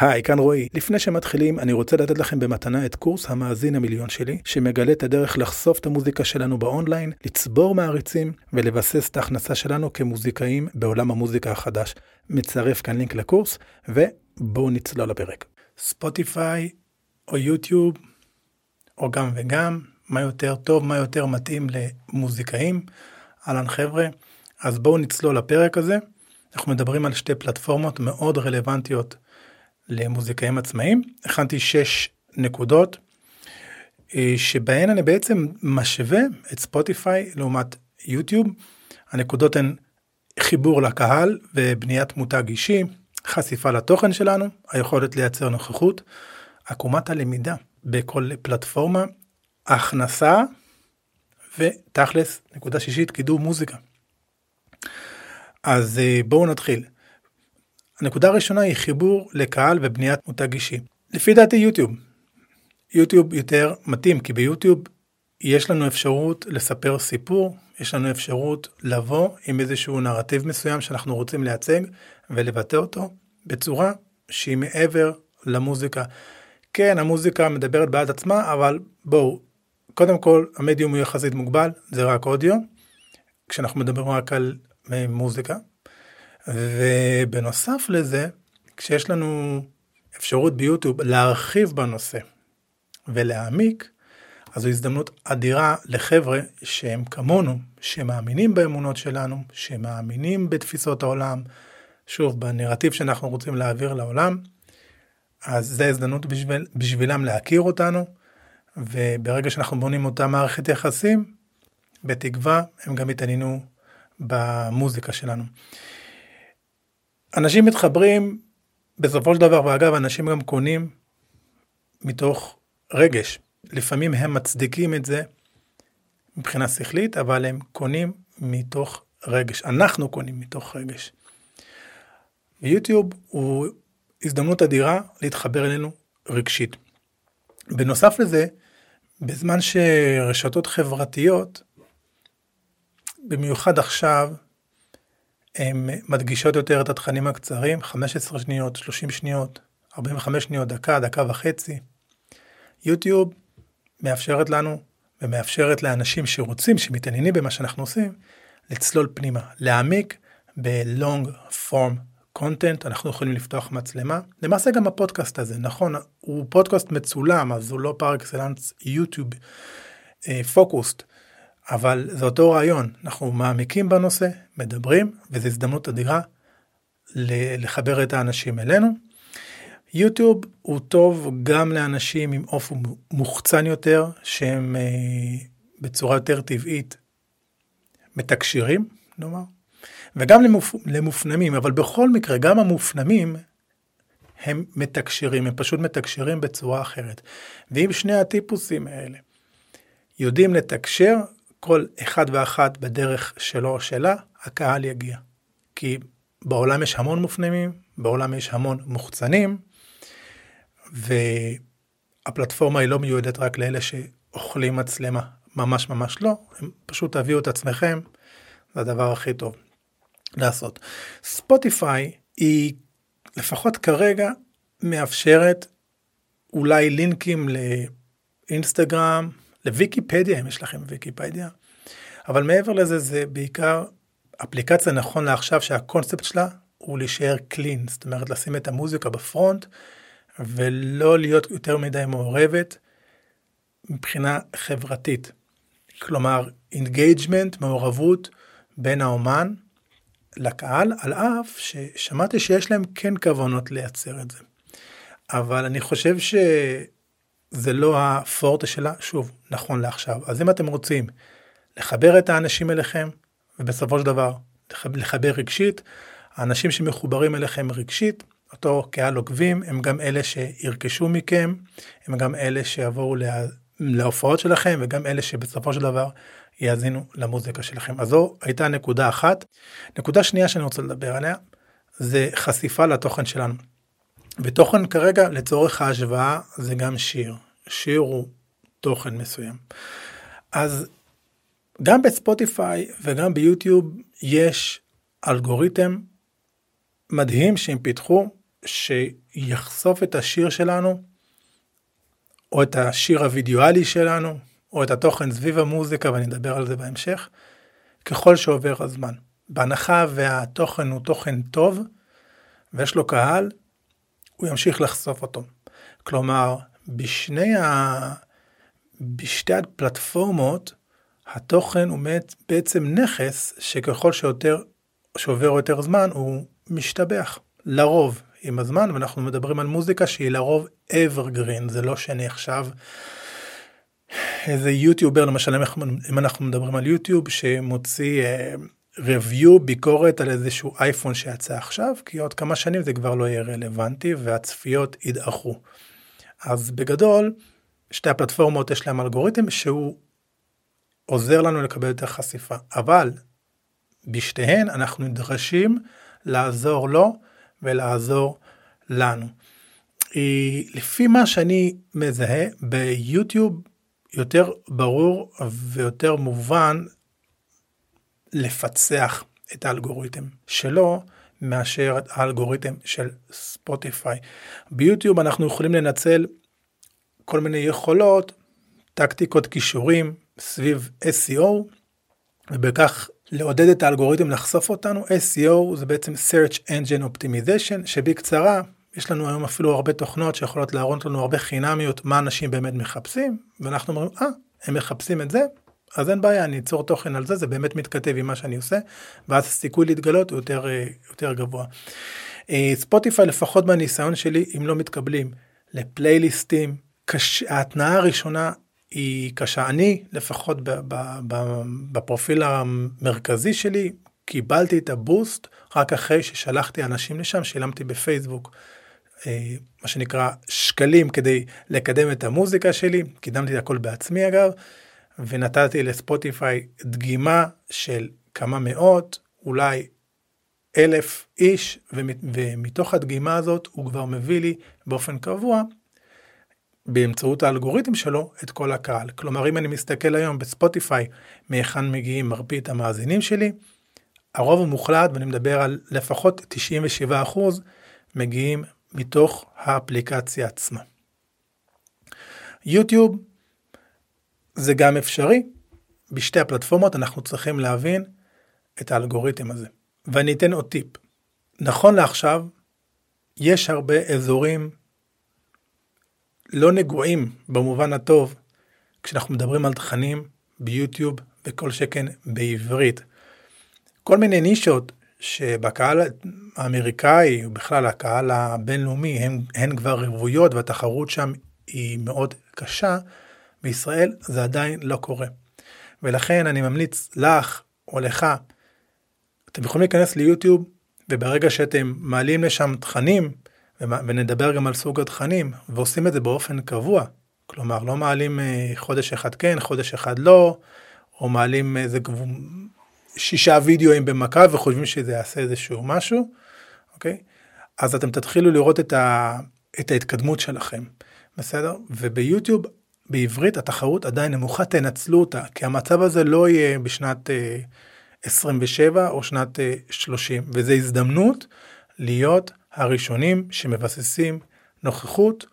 היי, כאן רועי. לפני שמתחילים, אני רוצה לתת לכם במתנה את קורס המאזין המיליון שלי, שמגלה את הדרך לחשוף את המוזיקה שלנו באונליין, לצבור מעריצים ולבסס את ההכנסה שלנו כמוזיקאים בעולם המוזיקה החדש. מצרף כאן לינק לקורס, ובואו נצלול לפרק. ספוטיפיי או יוטיוב, או גם וגם, מה יותר טוב, מה יותר מתאים למוזיקאים. אהלן חבר'ה, אז בואו נצלול לפרק הזה. אנחנו מדברים על שתי פלטפורמות מאוד רלוונטיות למוזיקאים עצמאיים. הכנתי שש נקודות אה, שבהן אני בעצם משווה את ספוטיפיי לעומת יוטיוב. הנקודות הן חיבור לקהל ובניית מותג אישי, חשיפה לתוכן שלנו, היכולת לייצר נוכחות, עקומת הלמידה בכל פלטפורמה, הכנסה ותכלס, נקודה שישית, קידום מוזיקה. אז אה, בואו נתחיל. הנקודה הראשונה היא חיבור לקהל ובניית מותג אישי. לפי דעתי יוטיוב. יוטיוב יותר מתאים כי ביוטיוב יש לנו אפשרות לספר סיפור, יש לנו אפשרות לבוא עם איזשהו נרטיב מסוים שאנחנו רוצים לייצג ולבטא אותו בצורה שהיא מעבר למוזיקה. כן, המוזיקה מדברת בעד עצמה, אבל בואו, קודם כל המדיום הוא יחסית מוגבל, זה רק אודיו, כשאנחנו מדברים רק על אה, מוזיקה. ובנוסף לזה, כשיש לנו אפשרות ביוטיוב להרחיב בנושא ולהעמיק, אז זו הזדמנות אדירה לחבר'ה שהם כמונו, שמאמינים באמונות שלנו, שמאמינים בתפיסות העולם, שוב, בנרטיב שאנחנו רוצים להעביר לעולם, אז זו הזדמנות בשביל, בשבילם להכיר אותנו, וברגע שאנחנו בונים אותה מערכת יחסים, בתקווה הם גם יתעניינו במוזיקה שלנו. אנשים מתחברים בסופו של דבר, ואגב, אנשים גם קונים מתוך רגש. לפעמים הם מצדיקים את זה מבחינה שכלית, אבל הם קונים מתוך רגש. אנחנו קונים מתוך רגש. ויוטיוב הוא הזדמנות אדירה להתחבר אלינו רגשית. בנוסף לזה, בזמן שרשתות חברתיות, במיוחד עכשיו, הן מדגישות יותר את התכנים הקצרים, 15 שניות, 30 שניות, 45 שניות, דקה, דקה וחצי. יוטיוב מאפשרת לנו ומאפשרת לאנשים שרוצים, שמתעניינים במה שאנחנו עושים, לצלול פנימה, להעמיק ב-long form content, אנחנו יכולים לפתוח מצלמה. למעשה גם הפודקאסט הזה, נכון, הוא פודקאסט מצולם, אז הוא לא פר אקסלנס יוטיוב פוקוסט. Uh, אבל זה אותו רעיון, אנחנו מעמיקים בנושא, מדברים, וזו הזדמנות אדירה לחבר את האנשים אלינו. יוטיוב הוא טוב גם לאנשים עם אופי מוחצן יותר, שהם אה, בצורה יותר טבעית מתקשרים, נאמר, וגם למופ... למופנמים, אבל בכל מקרה, גם המופנמים הם מתקשרים, הם פשוט מתקשרים בצורה אחרת. ואם שני הטיפוסים האלה יודעים לתקשר, כל אחד ואחת בדרך שלו או שלה, הקהל יגיע. כי בעולם יש המון מופנמים, בעולם יש המון מוחצנים, והפלטפורמה היא לא מיועדת רק לאלה שאוכלים מצלמה, ממש ממש לא, הם פשוט תביאו את עצמכם, זה הדבר הכי טוב לעשות. ספוטיפיי היא לפחות כרגע מאפשרת אולי לינקים לאינסטגרם, לוויקיפדיה, אם יש לכם ויקיפדיה. אבל מעבר לזה, זה בעיקר אפליקציה נכון לעכשיו שהקונספט שלה הוא להישאר clean, זאת אומרת לשים את המוזיקה ב front ולא להיות יותר מדי מעורבת מבחינה חברתית. כלומר, engagement, מעורבות בין האומן לקהל, על אף ששמעתי שיש להם כן כוונות לייצר את זה. אבל אני חושב ש... זה לא הפורטה שלה, שוב, נכון לעכשיו. אז אם אתם רוצים לחבר את האנשים אליכם, ובסופו של דבר לחבר רגשית, האנשים שמחוברים אליכם רגשית, אותו קהל עוקבים, הם גם אלה שירכשו מכם, הם גם אלה שיבואו לה... להופעות שלכם, וגם אלה שבסופו של דבר יאזינו למוזיקה שלכם. אז זו הייתה נקודה אחת. נקודה שנייה שאני רוצה לדבר עליה, זה חשיפה לתוכן שלנו. ותוכן כרגע לצורך ההשוואה זה גם שיר. שיר הוא תוכן מסוים. אז גם בספוטיפיי וגם ביוטיוב יש אלגוריתם מדהים שהם פיתחו שיחשוף את השיר שלנו, או את השיר הווידואלי שלנו, או את התוכן סביב המוזיקה, ואני אדבר על זה בהמשך, ככל שעובר הזמן. בהנחה והתוכן הוא תוכן טוב, ויש לו קהל, הוא ימשיך לחשוף אותו. כלומר, בשני ה... בשתי הפלטפורמות, התוכן הוא בעצם נכס שככל שיותר, שעובר יותר זמן, הוא משתבח. לרוב, עם הזמן, ואנחנו מדברים על מוזיקה שהיא לרוב evergreen, זה לא שאני עכשיו איזה יוטיובר, למשל אם אנחנו מדברים על יוטיוב שמוציא uh, review, ביקורת על איזשהו אייפון שיצא עכשיו, כי עוד כמה שנים זה כבר לא יהיה רלוונטי והצפיות ידעכו. אז בגדול, שתי הפלטפורמות יש להם אלגוריתם שהוא עוזר לנו לקבל יותר חשיפה, אבל בשתיהן אנחנו נדרשים לעזור לו ולעזור לנו. לפי מה שאני מזהה ביוטיוב יותר ברור ויותר מובן לפצח את האלגוריתם שלו מאשר האלגוריתם של ספוטיפיי. ביוטיוב אנחנו יכולים לנצל כל מיני יכולות, טקטיקות כישורים סביב SEO ובכך לעודד את האלגוריתם לחשוף אותנו. SEO זה בעצם Search Engine Optimization שבקצרה יש לנו היום אפילו הרבה תוכנות שיכולות להראות לנו הרבה חינמיות מה אנשים באמת מחפשים ואנחנו אומרים אה הם מחפשים את זה אז אין בעיה אני אצור תוכן על זה זה באמת מתכתב עם מה שאני עושה ואז הסיכוי להתגלות הוא יותר אה, יותר גבוה. אה, ספוטיפיי לפחות בניסיון שלי אם לא מתקבלים לפלייליסטים קש... ההתנאה הראשונה היא קשה. אני לפחות בפרופיל המרכזי שלי קיבלתי את הבוסט רק אחרי ששלחתי אנשים לשם שילמתי בפייסבוק אה, מה שנקרא שקלים כדי לקדם את המוזיקה שלי, קידמתי את הכל בעצמי אגב, ונתתי לספוטיפיי דגימה של כמה מאות, אולי אלף איש, ומתוך הדגימה הזאת הוא כבר מביא לי באופן קבוע, באמצעות האלגוריתם שלו, את כל הקהל. כלומר, אם אני מסתכל היום בספוטיפיי, מהיכן מגיעים מרבית המאזינים שלי, הרוב המוחלט, ואני מדבר על לפחות 97%, מגיעים מתוך האפליקציה עצמה. יוטיוב זה גם אפשרי, בשתי הפלטפורמות אנחנו צריכים להבין את האלגוריתם הזה. ואני אתן עוד טיפ. נכון לעכשיו, יש הרבה אזורים לא נגועים במובן הטוב כשאנחנו מדברים על תכנים ביוטיוב וכל שכן בעברית. כל מיני נישות שבקהל האמריקאי, ובכלל הקהל הבינלאומי, הן, הן כבר רוויות והתחרות שם היא מאוד קשה, בישראל זה עדיין לא קורה. ולכן אני ממליץ לך או לך, אתם יכולים להיכנס ליוטיוב, וברגע שאתם מעלים לשם תכנים, ונדבר גם על סוג התכנים, ועושים את זה באופן קבוע, כלומר לא מעלים אה, חודש אחד כן, חודש אחד לא, או מעלים איזה שישה וידאוים במכה וחושבים שזה יעשה איזשהו משהו, אוקיי? אז אתם תתחילו לראות את, ה, את ההתקדמות שלכם, בסדר? וביוטיוב, בעברית התחרות עדיין נמוכה, תנצלו אותה, כי המצב הזה לא יהיה בשנת אה, 27 או שנת אה, 30, וזו הזדמנות להיות הראשונים שמבססים נוכחות,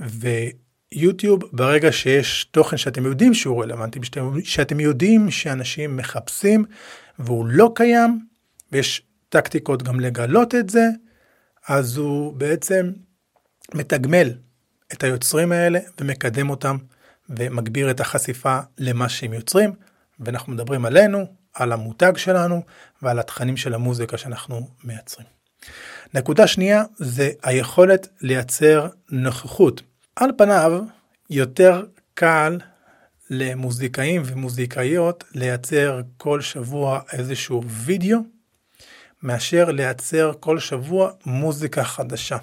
ויוטיוב, ברגע שיש תוכן שאתם יודעים שהוא רלוונטי, שאתם, שאתם יודעים שאנשים מחפשים, והוא לא קיים, ויש טקטיקות גם לגלות את זה, אז הוא בעצם מתגמל את היוצרים האלה ומקדם אותם ומגביר את החשיפה למה שהם יוצרים, ואנחנו מדברים עלינו, על המותג שלנו ועל התכנים של המוזיקה שאנחנו מייצרים. נקודה שנייה זה היכולת לייצר נוכחות. על פניו יותר קל למוזיקאים ומוזיקאיות לייצר כל שבוע איזשהו וידאו, מאשר לייצר כל שבוע מוזיקה חדשה.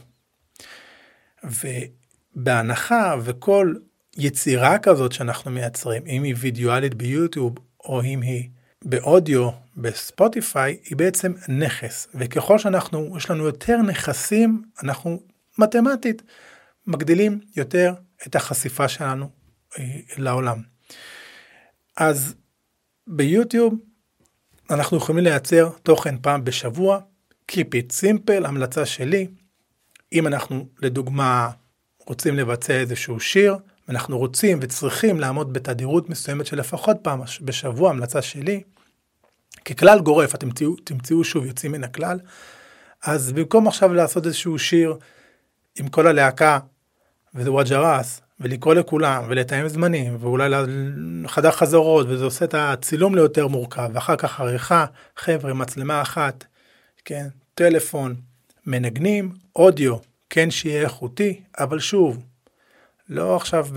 ובהנחה וכל יצירה כזאת שאנחנו מייצרים, אם היא וידאואלית ביוטיוב או אם היא באודיו בספוטיפיי, היא בעצם נכס. וככל שאנחנו, יש לנו יותר נכסים, אנחנו מתמטית מגדילים יותר את החשיפה שלנו אה, לעולם. אז ביוטיוב אנחנו יכולים לייצר תוכן פעם בשבוע, Keep it simple, המלצה שלי, אם אנחנו לדוגמה רוצים לבצע איזשהו שיר, אנחנו רוצים וצריכים לעמוד בתדירות מסוימת של לפחות פעם בשבוע, המלצה שלי, ככלל גורף, אתם תמצאו, תמצאו שוב יוצאים מן הכלל, אז במקום עכשיו לעשות איזשהו שיר עם כל הלהקה, וזה וג'ע ראס, ולקרוא לכולם, ולתאם זמנים, ואולי חדר חזרות, וזה עושה את הצילום ליותר מורכב, ואחר כך עריכה, חבר'ה, מצלמה אחת, כן, טלפון, מנגנים, אודיו, כן שיהיה איכותי, אבל שוב, לא עכשיו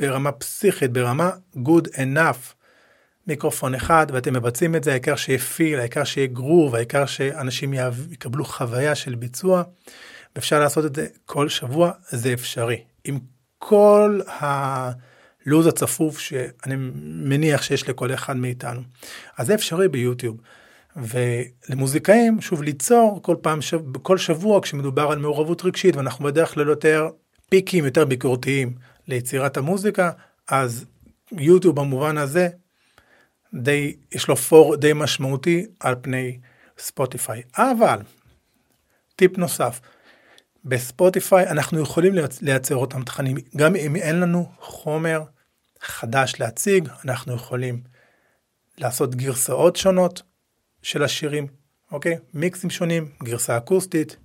ברמה פסיכית, ברמה good enough. מיקרופון אחד ואתם מבצעים את זה, העיקר שיהיה feel, העיקר שיהיה גרוב, העיקר שאנשים יקבלו חוויה של ביצוע. ואפשר לעשות את זה כל שבוע, זה אפשרי. עם כל הלו"ז הצפוף שאני מניח שיש לכל אחד מאיתנו. אז זה אפשרי ביוטיוב. ולמוזיקאים, שוב, ליצור כל פעם, כל שבוע כשמדובר על מעורבות רגשית, ואנחנו בדרך כלל יותר פיקים, יותר ביקורתיים ליצירת המוזיקה, אז יוטיוב במובן הזה, די, יש לו פור די משמעותי על פני ספוטיפיי. אבל, טיפ נוסף, בספוטיפיי אנחנו יכולים לייצר אותם תכנים, גם אם אין לנו חומר חדש להציג, אנחנו יכולים לעשות גרסאות שונות של השירים, אוקיי? מיקסים שונים, גרסה אקוסטית,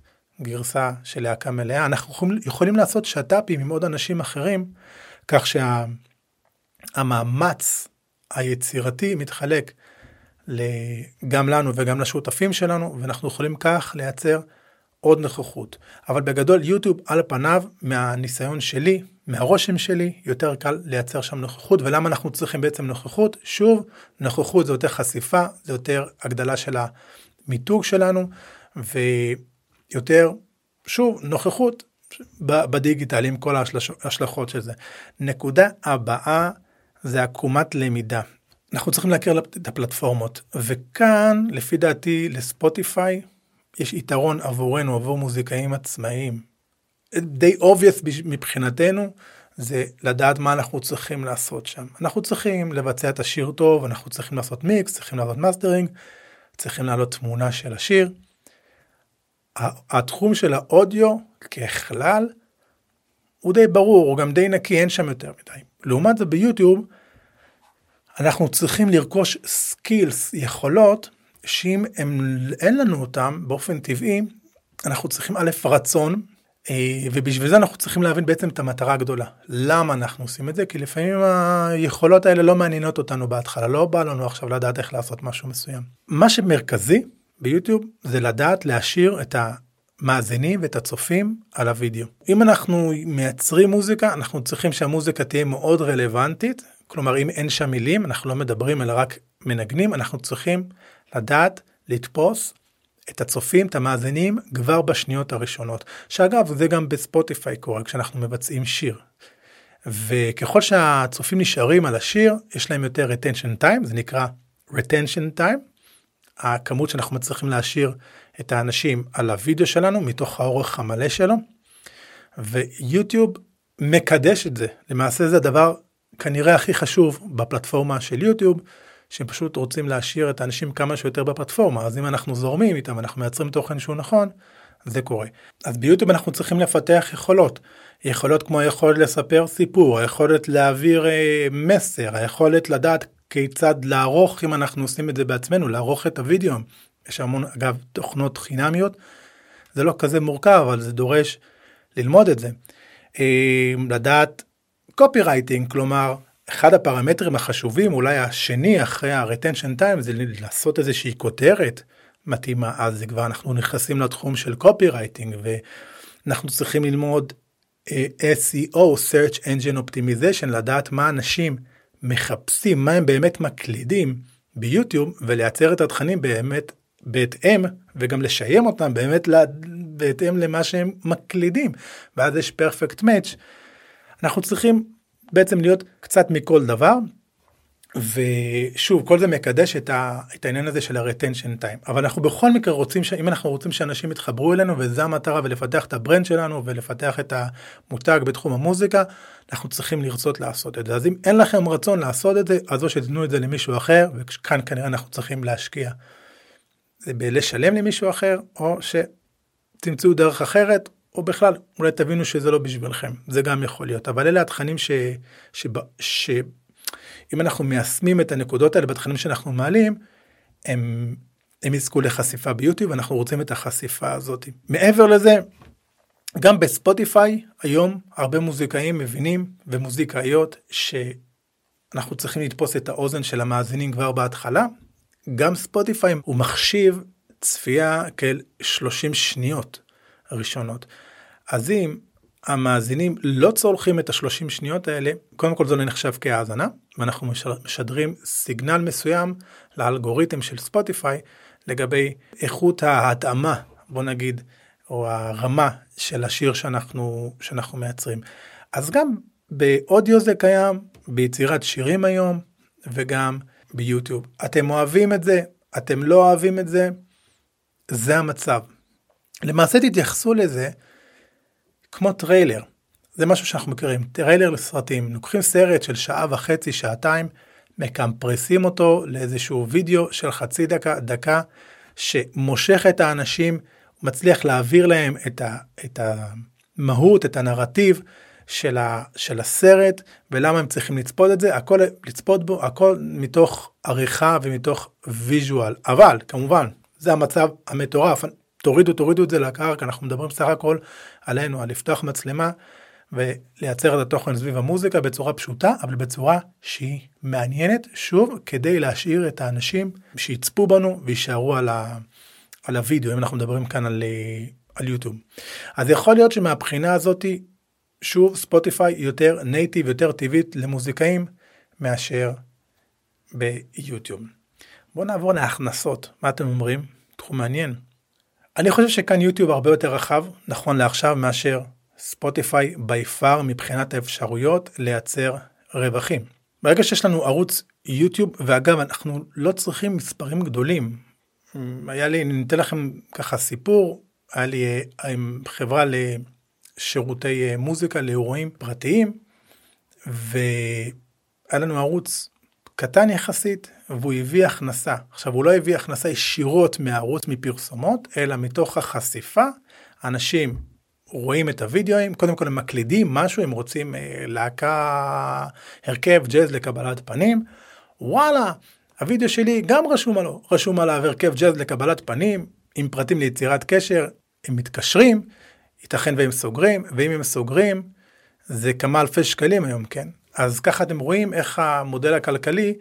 גרסה של להקה מלאה. אנחנו יכולים, יכולים לעשות שת"פים עם עוד אנשים אחרים, כך שהמאמץ שה, היצירתי מתחלק גם לנו וגם לשותפים שלנו, ואנחנו יכולים כך לייצר עוד נוכחות. אבל בגדול יוטיוב על פניו, מהניסיון שלי, מהרושם שלי, יותר קל לייצר שם נוכחות. ולמה אנחנו צריכים בעצם נוכחות? שוב, נוכחות זה יותר חשיפה, זה יותר הגדלה של המיתוג שלנו, ויותר, שוב, נוכחות בדיגיטל עם כל ההשלכות של זה. נקודה הבאה זה עקומת למידה. אנחנו צריכים להכיר את הפלטפורמות, וכאן, לפי דעתי, לספוטיפיי, יש יתרון עבורנו, עבור מוזיקאים עצמאיים. די obvious מבחינתנו, זה לדעת מה אנחנו צריכים לעשות שם. אנחנו צריכים לבצע את השיר טוב, אנחנו צריכים לעשות מיקס, צריכים לעשות מאסטרינג, צריכים להעלות תמונה של השיר. התחום של האודיו ככלל הוא די ברור, הוא גם די נקי, אין שם יותר מדי. לעומת זה ביוטיוב, אנחנו צריכים לרכוש סקילס, יכולות, שאם הם, אין לנו אותם באופן טבעי, אנחנו צריכים א', רצון, אה, ובשביל זה אנחנו צריכים להבין בעצם את המטרה הגדולה. למה אנחנו עושים את זה? כי לפעמים היכולות האלה לא מעניינות אותנו בהתחלה, לא בא לנו עכשיו לדעת איך לעשות משהו מסוים. מה שמרכזי ביוטיוב זה לדעת להשאיר את המאזינים ואת הצופים על הוידאו. אם אנחנו מייצרים מוזיקה, אנחנו צריכים שהמוזיקה תהיה מאוד רלוונטית, כלומר אם אין שם מילים, אנחנו לא מדברים אלא רק מנגנים, אנחנו צריכים לדעת לתפוס את הצופים, את המאזינים, כבר בשניות הראשונות. שאגב, זה גם בספוטיפיי קורה כשאנחנו מבצעים שיר. וככל שהצופים נשארים על השיר, יש להם יותר retention time, זה נקרא retention time. הכמות שאנחנו מצליחים להשאיר את האנשים על הוידאו שלנו מתוך האורך המלא שלו. ויוטיוב מקדש את זה. למעשה זה הדבר כנראה הכי חשוב בפלטפורמה של יוטיוב. שהם פשוט רוצים להשאיר את האנשים כמה שיותר בפלטפורמה, אז אם אנחנו זורמים איתם, אנחנו מייצרים תוכן שהוא נכון, זה קורה. אז ביוטיוב אנחנו צריכים לפתח יכולות. יכולות כמו היכולת לספר סיפור, היכולת להעביר אה, מסר, היכולת לדעת כיצד לערוך, אם אנחנו עושים את זה בעצמנו, לערוך את הוידאו. יש המון, אגב, תוכנות חינמיות. זה לא כזה מורכב, אבל זה דורש ללמוד את זה. אה, לדעת copywriting, כלומר, אחד הפרמטרים החשובים, אולי השני אחרי ה-retention time, זה לעשות איזושהי כותרת מתאימה, אז זה כבר אנחנו נכנסים לתחום של copywriting, ואנחנו צריכים ללמוד uh, SEO, Search Engine Optimization, לדעת מה אנשים מחפשים, מה הם באמת מקלידים ביוטיוב, ולייצר את התכנים באמת בהתאם, וגם לשיים אותם באמת בהתאם למה שהם מקלידים, ואז יש perfect match. אנחנו צריכים בעצם להיות קצת מכל דבר. ושוב כל זה מקדש את, ה, את העניין הזה של ה-retention time אבל אנחנו בכל מקרה רוצים שאם אנחנו רוצים שאנשים יתחברו אלינו וזה המטרה ולפתח את ה brand שלנו ולפתח את המותג בתחום המוזיקה אנחנו צריכים לרצות לעשות את זה אז אם אין לכם רצון לעשות את זה אז או שתתנו את זה למישהו אחר וכאן כנראה אנחנו צריכים להשקיע. זה בלשלם למישהו אחר או שתמצאו דרך אחרת או בכלל, אולי תבינו שזה לא בשבילכם, זה גם יכול להיות, אבל אלה התכנים ש... ש... ש... אם אנחנו מיישמים את הנקודות האלה בתכנים שאנחנו מעלים, הם, הם יזכו לחשיפה ביוטיוב, אנחנו רוצים את החשיפה הזאת. מעבר לזה, גם בספוטיפיי היום הרבה מוזיקאים מבינים ומוזיקאיות שאנחנו צריכים לתפוס את האוזן של המאזינים כבר בהתחלה. גם ספוטיפיי הוא מחשיב צפייה כאל 30 שניות הראשונות. אז אם המאזינים לא צורכים את השלושים שניות האלה, קודם כל זה לא נחשב כהאזנה, ואנחנו משדרים סיגנל מסוים לאלגוריתם של ספוטיפיי לגבי איכות ההתאמה, בוא נגיד, או הרמה של השיר שאנחנו, שאנחנו מייצרים. אז גם באודיו זה קיים, ביצירת שירים היום, וגם ביוטיוב. אתם אוהבים את זה, אתם לא אוהבים את זה, זה המצב. למעשה תתייחסו לזה כמו טריילר. זה משהו שאנחנו מכירים, טריילר לסרטים. לוקחים סרט של שעה וחצי, שעתיים, מקמפרסים אותו לאיזשהו וידאו של חצי דקה, דקה, שמושך את האנשים, מצליח להעביר להם את, ה, את המהות, את הנרטיב של, ה, של הסרט, ולמה הם צריכים לצפות את זה, הכל, לצפות בו, הכל מתוך עריכה ומתוך ויז'ואל. אבל, כמובן, זה המצב המטורף. תורידו, תורידו את זה לקרקע, אנחנו מדברים סך הכל עלינו, על לפתוח מצלמה ולייצר את התוכן סביב המוזיקה בצורה פשוטה, אבל בצורה שהיא מעניינת, שוב, כדי להשאיר את האנשים שיצפו בנו ויישארו על, ה, על הוידאו, אם אנחנו מדברים כאן על, על יוטיוב. אז יכול להיות שמהבחינה הזאתי, שוב, ספוטיפיי יותר native, יותר טבעית למוזיקאים מאשר ביוטיוב. בואו נעבור להכנסות, מה אתם אומרים? תחום מעניין. אני חושב שכאן יוטיוב הרבה יותר רחב, נכון לעכשיו, מאשר ספוטיפיי by far מבחינת האפשרויות לייצר רווחים. ברגע שיש לנו ערוץ יוטיוב, ואגב, אנחנו לא צריכים מספרים גדולים. היה לי, אני אתן לכם ככה סיפור, היה לי אה, עם חברה לשירותי אה, מוזיקה לאירועים פרטיים, והיה לנו ערוץ קטן יחסית והוא הביא הכנסה. עכשיו הוא לא הביא הכנסה ישירות מהערוץ מפרסומות, אלא מתוך החשיפה, אנשים רואים את הוידאוים, קודם כל הם מקלידים משהו, הם רוצים אה, להקה, הרכב ג'אז לקבלת פנים, וואלה, הוידאו שלי גם רשום עליו, רשום עליו הרכב ג'אז לקבלת פנים, עם פרטים ליצירת קשר, הם מתקשרים, ייתכן והם סוגרים, ואם הם סוגרים, זה כמה אלפי שקלים היום, כן? אז ככה אתם רואים איך המודל הכלכלי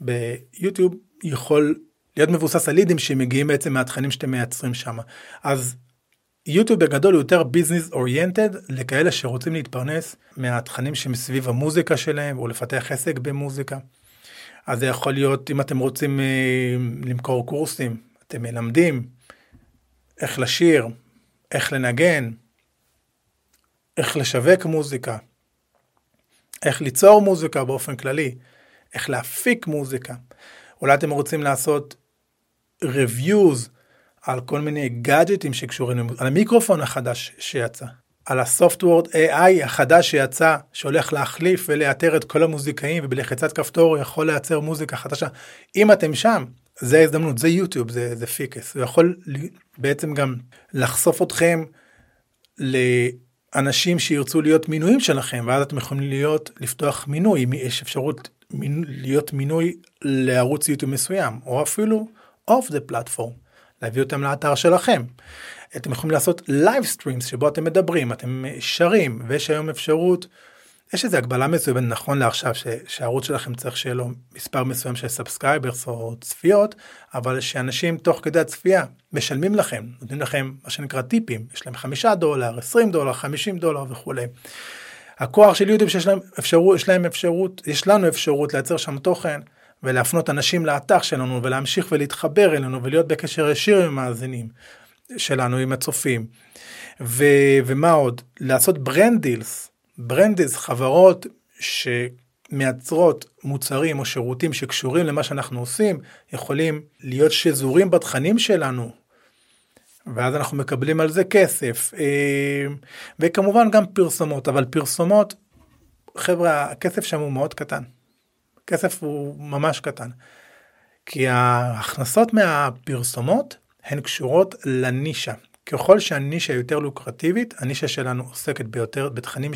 ביוטיוב יכול להיות מבוסס על לידים שמגיעים בעצם מהתכנים שאתם מייצרים שם. אז יוטיוב בגדול הוא יותר ביזנס אוריינטד לכאלה שרוצים להתפרנס מהתכנים שמסביב המוזיקה שלהם או לפתח עסק במוזיקה. אז זה יכול להיות אם אתם רוצים אה, למכור קורסים, אתם מלמדים איך לשיר, איך לנגן, איך לשווק מוזיקה, איך ליצור מוזיקה באופן כללי, איך להפיק מוזיקה. אולי אתם רוצים לעשות reviews על כל מיני גאדג'טים שקשורים, על המיקרופון החדש שיצא, על הסופטוורד AI החדש שיצא, שהולך להחליף ולאתר את כל המוזיקאים ובלחיצת כפתור הוא יכול לייצר מוזיקה חדשה. אם אתם שם, זה ההזדמנות, זה יוטיוב, זה, זה פיקס, הוא יכול בעצם גם לחשוף אתכם אנשים שירצו להיות מינויים שלכם ואז אתם יכולים להיות לפתוח מינוי יש אפשרות מינ, להיות מינוי לערוץ יוטיוב מסוים או אפילו off the platform להביא אותם לאתר שלכם. אתם יכולים לעשות live streams שבו אתם מדברים אתם שרים ויש היום אפשרות יש איזה הגבלה מסוימת נכון לעכשיו ש, שהערוץ שלכם צריך שיהיה לו מספר מסוים של subscribers או צפיות אבל שאנשים תוך כדי הצפייה משלמים לכם נותנים לכם מה שנקרא טיפים יש להם חמישה דולר 20 דולר 50 דולר וכולי. הכוח של יוטיוב שיש להם אפשרות יש להם אפשרות יש לנו אפשרות לייצר שם תוכן ולהפנות אנשים לאתר שלנו ולהמשיך ולהתחבר אלינו ולהיות בקשר ישיר עם המאזינים שלנו עם הצופים. ו, ומה עוד לעשות brand deals brands, חברות שמייצרות מוצרים או שירותים שקשורים למה שאנחנו עושים, יכולים להיות שזורים בתכנים שלנו, ואז אנחנו מקבלים על זה כסף. אה, וכמובן גם פרסומות, אבל פרסומות, חבר'ה, הכסף שם הוא מאוד קטן. כסף הוא ממש קטן. כי ההכנסות מהפרסומות הן קשורות לנישה. ככל שהנישה יותר לוקרטיבית, הנישה שלנו עוסקת ביותר בתכנים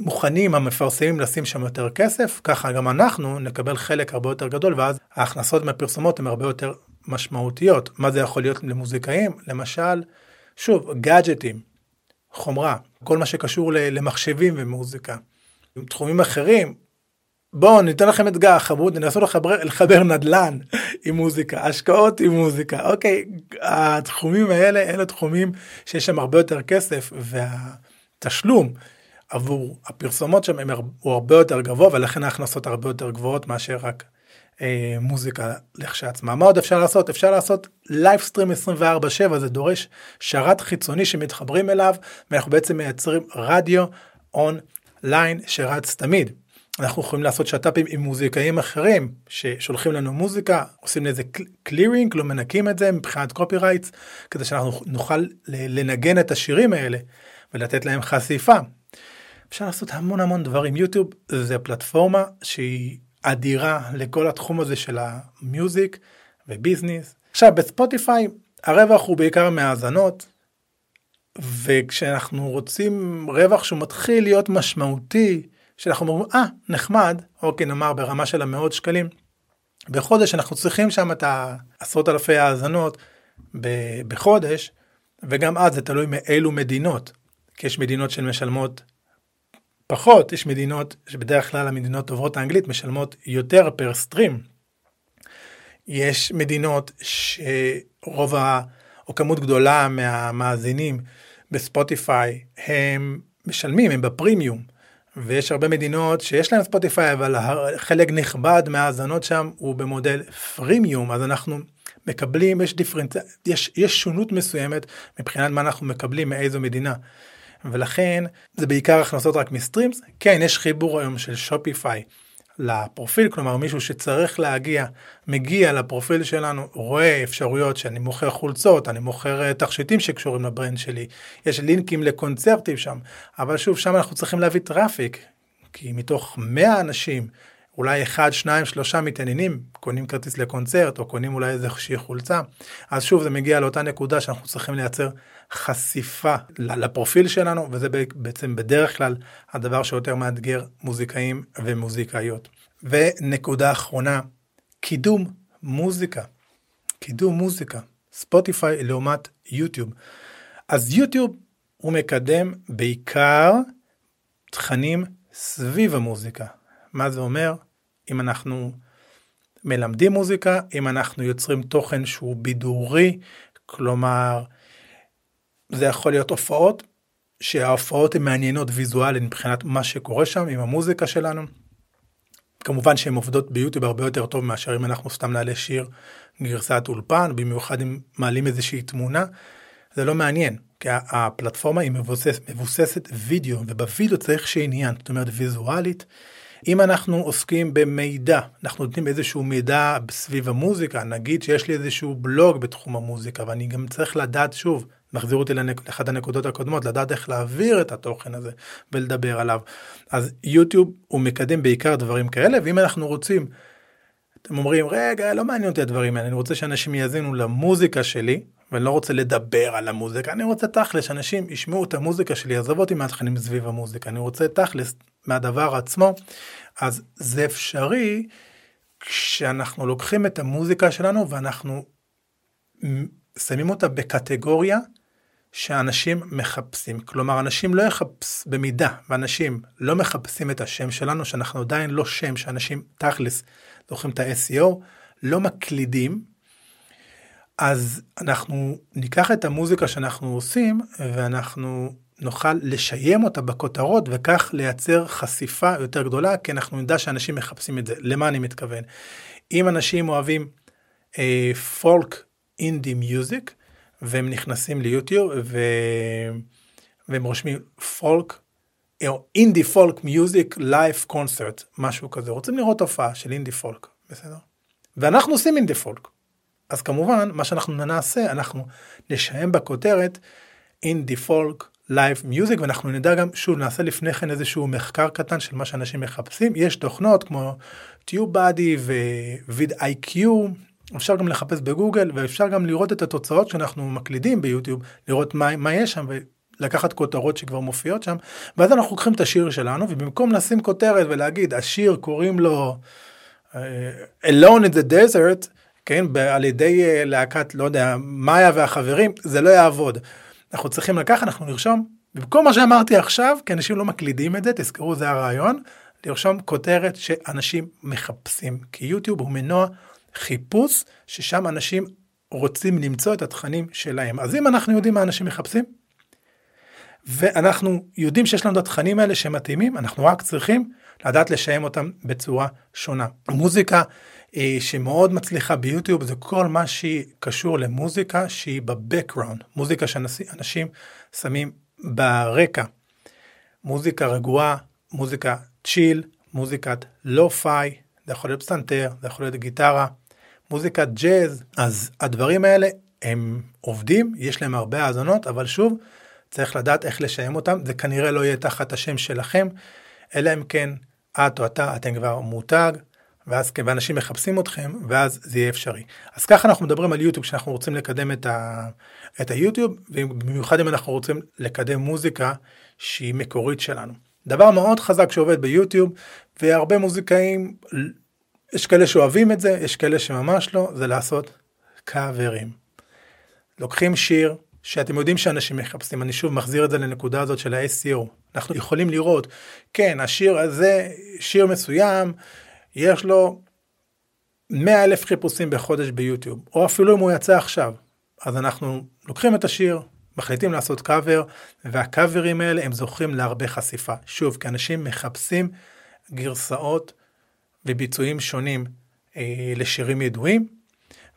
שמוכנים המפרסמים לשים שם יותר כסף, ככה גם אנחנו נקבל חלק הרבה יותר גדול, ואז ההכנסות מהפרסומות הן הרבה יותר משמעותיות. מה זה יכול להיות למוזיקאים? למשל, שוב, גאדג'טים, חומרה, כל מה שקשור למחשבים ומוזיקה. תחומים אחרים, בואו ניתן לכם אתגר, חברו, תנסו לחבר, לחבר נדל"ן עם מוזיקה, השקעות עם מוזיקה, אוקיי, התחומים האלה, אלה תחומים שיש שם הרבה יותר כסף, והתשלום עבור הפרסומות שם הוא הרבה יותר גבוה, ולכן ההכנסות הרבה יותר גבוהות מאשר רק אה, מוזיקה לכשעצמה. מה עוד אפשר לעשות? אפשר לעשות livestream 24/7, זה דורש שרת חיצוני שמתחברים אליו, ואנחנו בעצם מייצרים רדיו און ליין שרץ תמיד. אנחנו יכולים לעשות שת"פים עם מוזיקאים אחרים ששולחים לנו מוזיקה, עושים לזה clearing, לא מנקים את זה מבחינת copyrights, כדי שאנחנו נוכל לנגן את השירים האלה ולתת להם חשיפה. אפשר לעשות המון המון דברים. יוטיוב זה פלטפורמה שהיא אדירה לכל התחום הזה של ה music ו business. עכשיו בספוטיפיי הרווח הוא בעיקר מהאזנות, וכשאנחנו רוצים רווח שהוא מתחיל להיות משמעותי, שאנחנו אומרים, אה, נחמד, אוקיי, נאמר ברמה של המאות שקלים, בחודש אנחנו צריכים שם את העשרות אלפי האזנות בחודש, וגם אז זה תלוי מאילו מדינות, כי יש מדינות שמשלמות פחות, יש מדינות שבדרך כלל המדינות דוברות האנגלית משלמות יותר פר סטרים. יש מדינות שרוב ה... או כמות גדולה מהמאזינים בספוטיפיי הם משלמים, הם בפרימיום. ויש הרבה מדינות שיש להם ספוטיפיי, אבל חלק נכבד מהאזנות שם הוא במודל פרימיום, אז אנחנו מקבלים, יש differenc... יש, יש שונות מסוימת מבחינת מה אנחנו מקבלים מאיזו מדינה. ולכן זה בעיקר הכנסות רק מ streams. כן, יש חיבור היום של שופיפיי לפרופיל, כלומר מישהו שצריך להגיע, מגיע לפרופיל שלנו, רואה אפשרויות שאני מוכר חולצות, אני מוכר אה, תכשיטים שקשורים ל brand שלי, יש לינקים לקונצרטים שם, אבל שוב, שם אנחנו צריכים להביא traffic, כי מתוך 100 אנשים, אולי אחד, שניים, שלושה מתעניינים, קונים כרטיס לקונצרט, או קונים אולי איזושהי חולצה, אז שוב זה מגיע לאותה נקודה שאנחנו צריכים לייצר חשיפה לפרופיל שלנו, וזה בעצם בדרך כלל הדבר שיותר מאתגר מוזיקאים ומוזיקאיות. ונקודה אחרונה, קידום מוזיקה. קידום מוזיקה. ספוטיפיי לעומת יוטיוב. אז יוטיוב הוא מקדם בעיקר תכנים סביב המוזיקה. מה זה אומר? אם אנחנו מלמדים מוזיקה, אם אנחנו יוצרים תוכן שהוא בידורי, כלומר זה יכול להיות הופעות, שההופעות הן מעניינות ויזואלית מבחינת מה שקורה שם עם המוזיקה שלנו. כמובן שהן עובדות ביוטיוב הרבה יותר טוב מאשר אם אנחנו סתם נעלה שיר גרסת אולפן, במיוחד אם מעלים איזושהי תמונה, זה לא מעניין, כי הפלטפורמה היא מבוסס, מבוססת וידאו, ובווידאו צריך שיהיה עניין, זאת אומרת ויזואלית. אם אנחנו עוסקים במידע, אנחנו נותנים איזשהו מידע סביב המוזיקה, נגיד שיש לי איזשהו בלוג בתחום המוזיקה, ואני גם צריך לדעת שוב, מחזיר אותי לאחת הנקודות הקודמות, לדעת איך להעביר את התוכן הזה ולדבר עליו. אז יוטיוב הוא מקדם בעיקר דברים כאלה, ואם אנחנו רוצים, אתם אומרים, רגע, לא מעניין אותי הדברים האלה, אני רוצה שאנשים יאזינו למוזיקה שלי, ואני לא רוצה לדבר על המוזיקה, אני רוצה תכלס, שאנשים ישמעו את המוזיקה שלי, עזוב אותי מהתכנים סביב המוזיקה, אני רוצה תכלס מהדבר עצמו, אז זה אפשרי כשאנחנו לוקחים את המוזיקה שלנו ואנחנו שמים אותה בקטגוריה שאנשים מחפשים. כלומר, אנשים לא יחפש במידה, ואנשים לא מחפשים את השם שלנו, שאנחנו עדיין לא שם, שאנשים תכלס זוכרים את ה-SEO, לא מקלידים, אז אנחנו ניקח את המוזיקה שאנחנו עושים, ואנחנו נוכל לשיים אותה בכותרות, וכך לייצר חשיפה יותר גדולה, כי אנחנו נדע שאנשים מחפשים את זה. למה אני מתכוון? אם אנשים אוהבים folk indie music, והם נכנסים ליוטיוב ו... והם רושמים folk או indie folk music live concert משהו כזה. רוצים לראות הופעה של indie folk בסדר? ואנחנו עושים indie folk אז כמובן מה שאנחנו נעשה אנחנו נשים בכותרת indie folk live music ואנחנו נדע גם שוב נעשה לפני כן איזשהו מחקר קטן של מה שאנשים מחפשים. יש תוכנות כמו טיוב באדי וויד איי-קיו אפשר גם לחפש בגוגל ואפשר גם לראות את התוצאות שאנחנו מקלידים ביוטיוב, לראות מה, מה יש שם ולקחת כותרות שכבר מופיעות שם, ואז אנחנו לוקחים את השיר שלנו ובמקום לשים כותרת ולהגיד השיר קוראים לו uh, Alone in the Desert, כן, על ידי uh, להקת, לא יודע, מאיה והחברים, זה לא יעבוד. אנחנו צריכים לקחת, אנחנו נרשום, במקום מה שאמרתי עכשיו, כי אנשים לא מקלידים את זה, תזכרו זה הרעיון, לרשום כותרת שאנשים מחפשים, כי יוטיוב הוא מנוע חיפוש ששם אנשים רוצים למצוא את התכנים שלהם. אז אם אנחנו יודעים מה אנשים מחפשים, ואנחנו יודעים שיש לנו את התכנים האלה שמתאימים, אנחנו רק צריכים לדעת לשיים אותם בצורה שונה. מוזיקה אה, שמאוד מצליחה ביוטיוב זה כל מה שהיא קשור למוזיקה שהיא בבקראונד, מוזיקה שאנשים שמים ברקע. מוזיקה רגועה, מוזיקה צ'יל, מוזיקת לא-פיי, זה יכול להיות פסנתר, זה יכול להיות גיטרה, מוזיקת ג'אז, אז הדברים האלה הם עובדים, יש להם הרבה האזנות, אבל שוב, צריך לדעת איך לשיים אותם, זה כנראה לא יהיה תחת השם שלכם, אלא אם כן את או אתה, אתם כבר מותג, ואז כן, ואנשים מחפשים אתכם, ואז זה יהיה אפשרי. אז ככה אנחנו מדברים על יוטיוב, כשאנחנו רוצים לקדם את, ה, את היוטיוב, ובמיוחד אם אנחנו רוצים לקדם מוזיקה שהיא מקורית שלנו. דבר מאוד חזק שעובד ביוטיוב, והרבה מוזיקאים, יש כאלה שאוהבים את זה, יש כאלה שממש לא, זה לעשות קאברים. לוקחים שיר שאתם יודעים שאנשים מחפשים, אני שוב מחזיר את זה לנקודה הזאת של ה-SEO. אנחנו יכולים לראות, כן, השיר הזה, שיר מסוים, יש לו 100 אלף חיפושים בחודש ביוטיוב, או אפילו אם הוא יצא עכשיו. אז אנחנו לוקחים את השיר, מחליטים לעשות קאבר, והקאברים האלה הם זוכים להרבה חשיפה. שוב, כי אנשים מחפשים גרסאות וביצועים שונים אה, לשירים ידועים,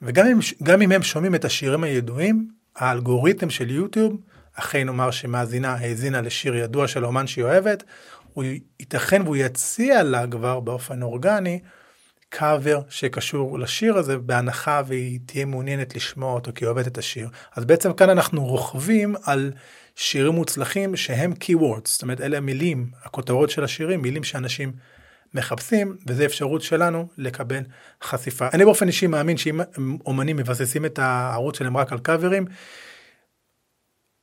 וגם אם, אם הם שומעים את השירים הידועים, האלגוריתם של יוטיוב, אחרי נאמר שמאזינה האזינה לשיר ידוע של אומן שהיא אוהבת, הוא ייתכן והוא יציע לה כבר באופן אורגני קאבר שקשור לשיר הזה בהנחה והיא תהיה מעוניינת לשמוע אותו כי היא אוהבת את השיר. אז בעצם כאן אנחנו רוכבים על שירים מוצלחים שהם keywords, זאת אומרת אלה מילים, הכותרות של השירים, מילים שאנשים מחפשים, וזה אפשרות שלנו לקבל חשיפה. אני באופן אישי מאמין שאם אומנים מבססים את הערוץ שלהם רק על קאברים,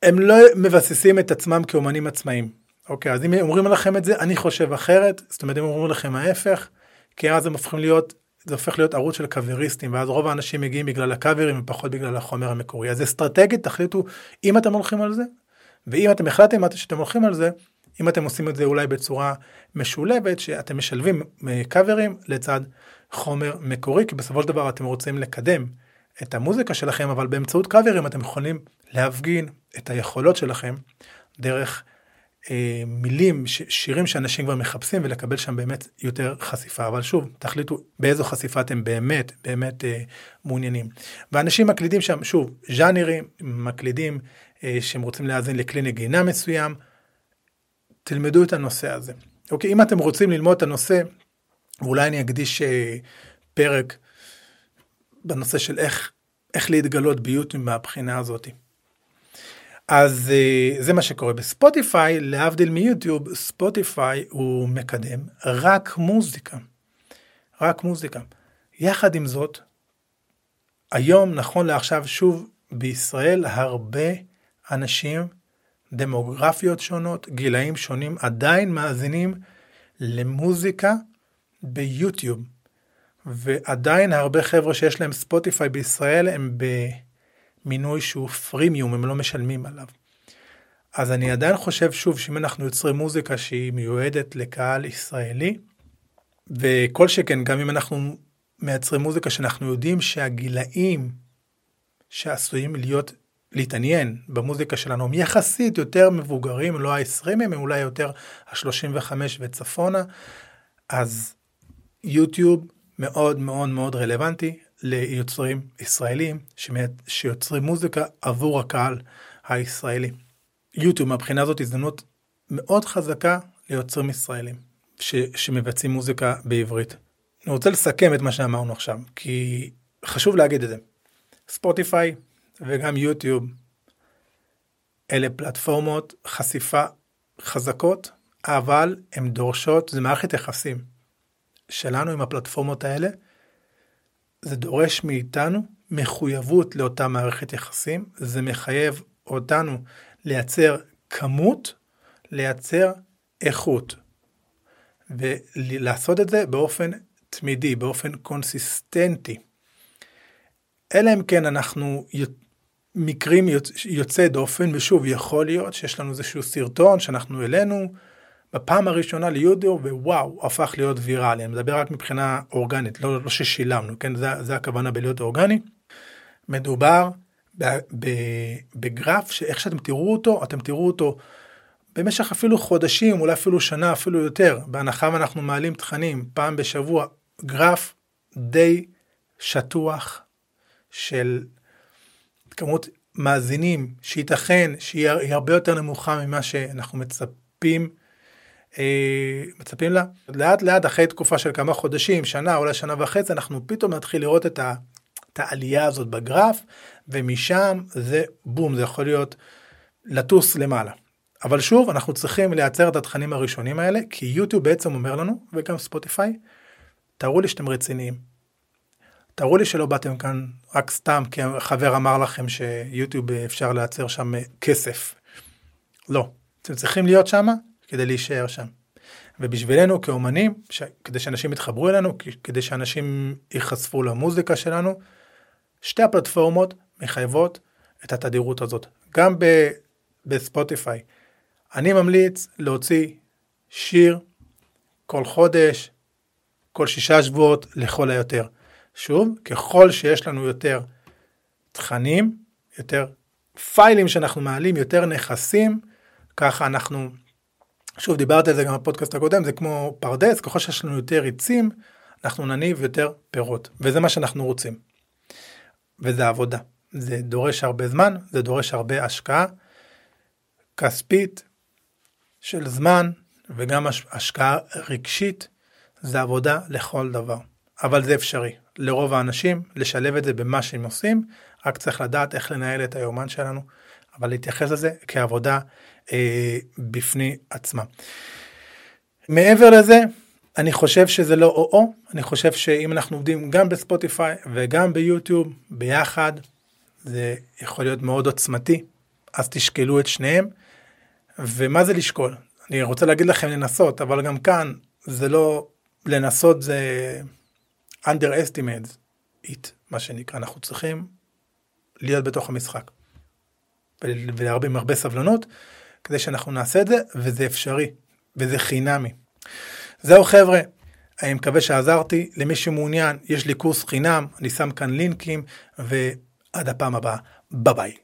הם לא מבססים את עצמם כאומנים עצמאיים. אוקיי, אז אם אומרים לכם את זה, אני חושב אחרת, זאת אומרת, אם אומרים לכם ההפך, כי אז הם הופכים להיות, זה הופך להיות ערוץ של קאבריסטים, ואז רוב האנשים מגיעים בגלל הקאברים ופחות בגלל החומר המקורי. אז אסטרטגית, תחליטו אם אתם הולכים על זה, ואם אתם החלטתם שאתם הולכים על זה, אם אתם עושים את זה אולי בצורה משולבת, שאתם משלבים קאברים לצד חומר מקורי, כי בסופו של דבר אתם רוצים לקדם את המוזיקה שלכם, אבל באמצעות קאברים אתם יכולים להפגין את היכולות שלכם דרך אה, מילים, ש, שירים שאנשים כבר מחפשים ולקבל שם באמת יותר חשיפה. אבל שוב, תחליטו באיזו חשיפה אתם באמת באמת אה, מעוניינים. ואנשים מקלידים שם, שוב, ז'אנרים, מקלידים אה, שהם רוצים להאזין לכלי נגינה מסוים, תלמדו את הנושא הזה. אוקיי, אם אתם רוצים ללמוד את הנושא, ואולי אני אקדיש אה, פרק בנושא של איך, איך להתגלות ביוטיוב מהבחינה הזאת. אז אה, זה מה שקורה בספוטיפיי, להבדיל מיוטיוב, ספוטיפיי הוא מקדם רק מוזיקה. רק מוזיקה. יחד עם זאת, היום, נכון לעכשיו, שוב, בישראל הרבה אנשים דמוגרפיות שונות, גילאים שונים, עדיין מאזינים למוזיקה ביוטיוב. ועדיין הרבה חבר'ה שיש להם ספוטיפיי בישראל הם במינוי שהוא פרימיום, הם לא משלמים עליו. אז אני עדיין חושב שוב שאם אנחנו יוצרים מוזיקה שהיא מיועדת לקהל ישראלי, וכל שכן גם אם אנחנו מייצרים מוזיקה שאנחנו יודעים שהגילאים שעשויים להיות להתעניין במוזיקה שלנו הם יחסית יותר מבוגרים, לא ה-20 הם אולי יותר ה-35 וצפונה, אז יוטיוב מאוד מאוד מאוד רלוונטי ליוצרים ישראלים שיוצרים מוזיקה עבור הקהל הישראלי. יוטיוב מהבחינה הזאת הזדמנות מאוד חזקה ליוצרים ישראלים ש, שמבצעים מוזיקה בעברית. אני רוצה לסכם את מה שאמרנו עכשיו, כי חשוב להגיד את זה. ספוטיפיי וגם יוטיוב אלה פלטפורמות חשיפה חזקות, אבל הן דורשות, זה מערכת יחסים שלנו עם הפלטפורמות האלה, זה דורש מאיתנו מחויבות לאותה מערכת יחסים, זה מחייב אותנו לייצר כמות, לייצר איכות. ולעשות את זה באופן תמידי, באופן קונסיסטנטי. אלא אם כן אנחנו מקרים יוצאי דופן, ושוב, יכול להיות שיש לנו איזשהו סרטון שאנחנו העלינו בפעם הראשונה ליודיו, ווואו, הפך להיות ויראלי. אני מדבר רק מבחינה אורגנית, לא, לא ששילמנו, כן? זה, זה הכוונה בלהיות אורגני. מדובר בגרף שאיך שאתם תראו אותו, אתם תראו אותו במשך אפילו חודשים, אולי אפילו שנה, אפילו יותר, בהנחה ואנחנו מעלים תכנים פעם בשבוע, גרף די שטוח של כמות מאזינים שייתכן שהיא הרבה יותר נמוכה ממה שאנחנו מצפים אה, מצפים לה. לאט לאט אחרי תקופה של כמה חודשים, שנה, אולי שנה וחצי, אנחנו פתאום נתחיל לראות את, ה, את העלייה הזאת בגרף, ומשם זה בום, זה יכול להיות לטוס למעלה. אבל שוב, אנחנו צריכים לייצר את התכנים הראשונים האלה, כי יוטיוב בעצם אומר לנו, וגם ספוטיפיי, תראו לי שאתם רציניים. תראו לי שלא באתם כאן רק סתם כי חבר אמר לכם שיוטיוב אפשר לייצר שם כסף. לא, אתם צריכים להיות שם כדי להישאר שם. ובשבילנו כאומנים, ש... כדי שאנשים יתחברו אלינו, כדי שאנשים ייחשפו למוזיקה שלנו, שתי הפלטפורמות מחייבות את התדירות הזאת. גם ב... בספוטיפיי. אני ממליץ להוציא שיר כל חודש, כל שישה שבועות לכל היותר. שוב, ככל שיש לנו יותר תכנים, יותר פיילים שאנחנו מעלים, יותר נכסים, ככה אנחנו שוב, דיברתי על זה גם בפודקאסט הקודם, זה כמו פרדס, ככל שיש לנו יותר עצים, אנחנו נניב יותר פירות, וזה מה שאנחנו רוצים. וזה עבודה. זה דורש הרבה זמן, זה דורש הרבה השקעה כספית של זמן, וגם השקעה רגשית, זה עבודה לכל דבר. אבל זה אפשרי. לרוב האנשים, לשלב את זה במה שהם עושים, רק צריך לדעת איך לנהל את היומן שלנו, אבל להתייחס לזה כעבודה אה, בפני עצמה. מעבר לזה, אני חושב שזה לא או-או, אני חושב שאם אנחנו עובדים גם בספוטיפיי וגם ביוטיוב ביחד, זה יכול להיות מאוד עוצמתי, אז תשקלו את שניהם. ומה זה לשקול? אני רוצה להגיד לכם לנסות, אבל גם כאן זה לא, לנסות זה underestimate it, מה שנקרא, אנחנו צריכים להיות בתוך המשחק. ולהרבה עם הרבה סבלנות, כדי שאנחנו נעשה את זה, וזה אפשרי, וזה חינמי. זהו חבר'ה, אני מקווה שעזרתי. למי שמעוניין, יש לי קורס חינם, אני שם כאן לינקים, ועד הפעם הבאה, ביי ביי.